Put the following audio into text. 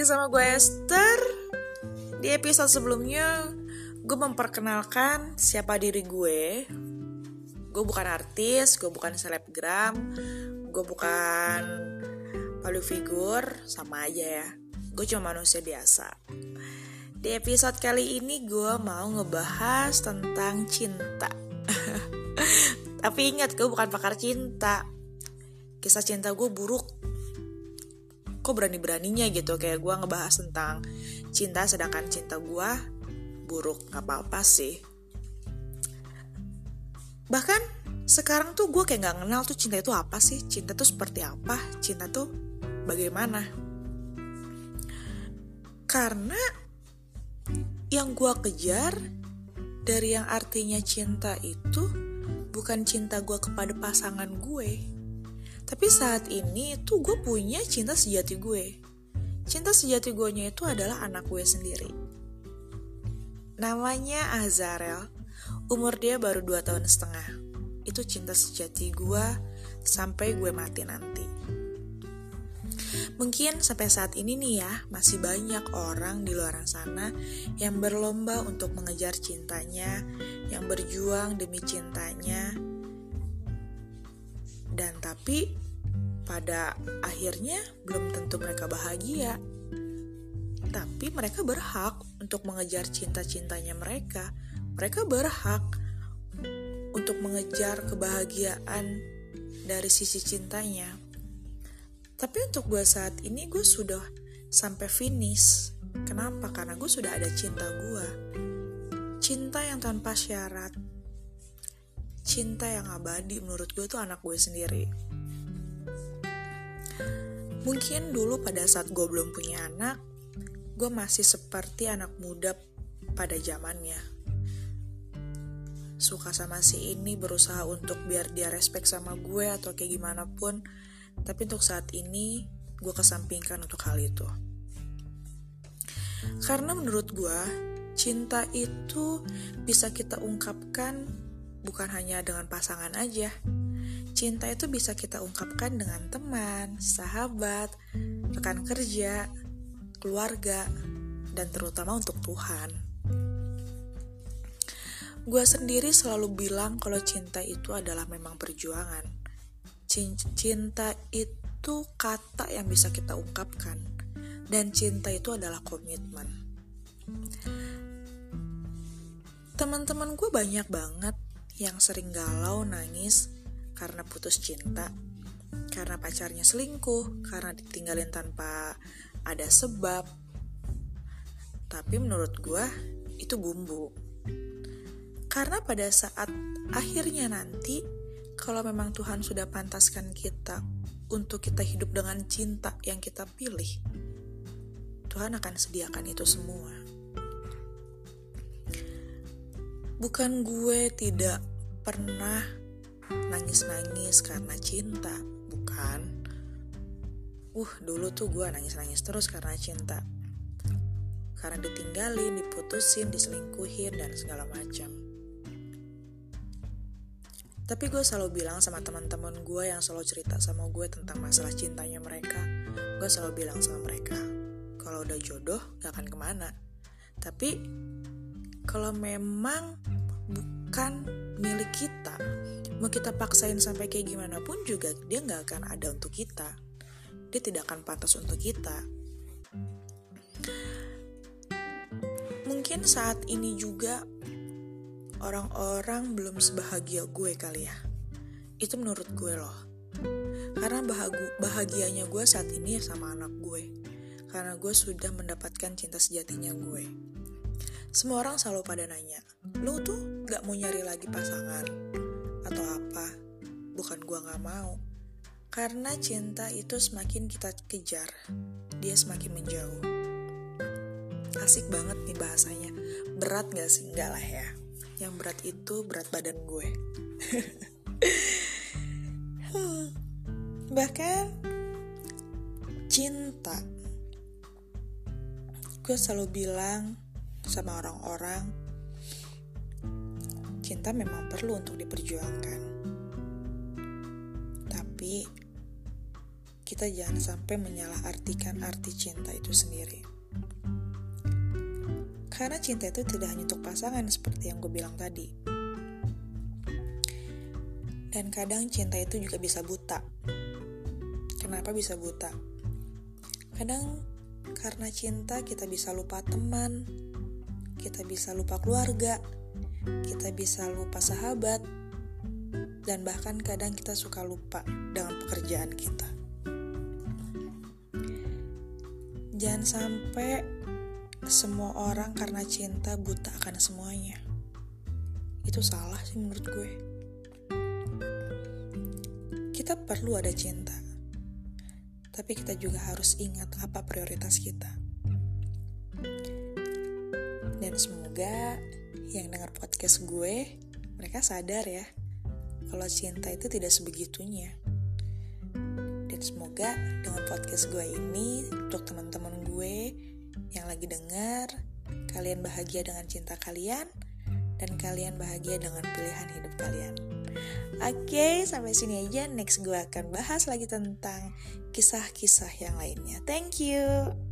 lagi sama gue Esther. Di episode sebelumnya Gue memperkenalkan siapa diri gue. Gue bukan artis, gue bukan selebgram Gue bukan public figure, sama aja ya. Gue cuma manusia biasa. Di episode kali ini gue mau ngebahas tentang cinta. Tapi ingat gue bukan pakar cinta. Kisah cinta gue buruk kok berani-beraninya gitu. Kayak gue ngebahas tentang cinta sedangkan cinta gue buruk. Nggak apa-apa sih. Bahkan sekarang tuh gue kayak nggak kenal tuh cinta itu apa sih. Cinta tuh seperti apa? Cinta tuh bagaimana? Karena yang gue kejar dari yang artinya cinta itu bukan cinta gue kepada pasangan gue tapi saat ini tuh gue punya cinta sejati gue. Cinta sejati gue nya itu adalah anak gue sendiri. Namanya Azarel. Umur dia baru 2 tahun setengah. Itu cinta sejati gue sampai gue mati nanti. Mungkin sampai saat ini nih ya, masih banyak orang di luar sana yang berlomba untuk mengejar cintanya, yang berjuang demi cintanya, dan tapi pada akhirnya belum tentu mereka bahagia. Tapi mereka berhak untuk mengejar cinta-cintanya mereka. Mereka berhak untuk mengejar kebahagiaan dari sisi cintanya. Tapi untuk gue saat ini gue sudah sampai finish. Kenapa? Karena gue sudah ada cinta gue. Cinta yang tanpa syarat. Cinta yang abadi menurut gue itu anak gue sendiri Mungkin dulu pada saat gue belum punya anak, gue masih seperti anak muda pada zamannya. Suka sama si ini berusaha untuk biar dia respect sama gue atau kayak gimana pun. Tapi untuk saat ini, gue kesampingkan untuk hal itu. Karena menurut gue, cinta itu bisa kita ungkapkan bukan hanya dengan pasangan aja, Cinta itu bisa kita ungkapkan dengan teman, sahabat, rekan kerja, keluarga, dan terutama untuk Tuhan. Gue sendiri selalu bilang kalau cinta itu adalah memang perjuangan. Cinta itu kata yang bisa kita ungkapkan, dan cinta itu adalah komitmen. Teman-teman gue banyak banget yang sering galau, nangis, karena putus cinta, karena pacarnya selingkuh, karena ditinggalin tanpa ada sebab. Tapi menurut gue itu bumbu. Karena pada saat akhirnya nanti, kalau memang Tuhan sudah pantaskan kita untuk kita hidup dengan cinta yang kita pilih, Tuhan akan sediakan itu semua. Bukan gue tidak pernah nangis-nangis karena cinta, bukan. Uh, dulu tuh gue nangis-nangis terus karena cinta. Karena ditinggalin, diputusin, diselingkuhin, dan segala macam. Tapi gue selalu bilang sama teman-teman gue yang selalu cerita sama gue tentang masalah cintanya mereka. Gue selalu bilang sama mereka, kalau udah jodoh gak akan ke mana. Tapi kalau memang bukan milik kita, mau kita paksain sampai kayak gimana pun juga dia nggak akan ada untuk kita. Dia tidak akan pantas untuk kita. Mungkin saat ini juga orang-orang belum sebahagia gue kali ya. Itu menurut gue loh. Karena bahagu, bahagianya gue saat ini sama anak gue. Karena gue sudah mendapatkan cinta sejatinya gue. Semua orang selalu pada nanya lu tuh gak mau nyari lagi pasangan atau apa. Bukan gua gak mau. Karena cinta itu semakin kita kejar, dia semakin menjauh. Asik banget nih bahasanya. Berat gak sih? Enggak lah ya. Yang berat itu berat badan gue. Bahkan cinta. Gue selalu bilang sama orang-orang cinta memang perlu untuk diperjuangkan. Tapi kita jangan sampai menyalahartikan arti cinta itu sendiri. Karena cinta itu tidak hanya untuk pasangan seperti yang gue bilang tadi. Dan kadang cinta itu juga bisa buta. Kenapa bisa buta? Kadang karena cinta kita bisa lupa teman, kita bisa lupa keluarga, kita bisa lupa sahabat, dan bahkan kadang kita suka lupa dengan pekerjaan kita. Jangan sampai semua orang karena cinta buta akan semuanya. Itu salah sih menurut gue. Kita perlu ada cinta. Tapi kita juga harus ingat apa prioritas kita. Dan semoga yang dengar podcast gue, mereka sadar ya kalau cinta itu tidak sebegitunya. Dan semoga dengan podcast gue ini untuk teman-teman gue yang lagi dengar, kalian bahagia dengan cinta kalian dan kalian bahagia dengan pilihan hidup kalian. Oke, okay, sampai sini aja. Next gue akan bahas lagi tentang kisah-kisah yang lainnya. Thank you.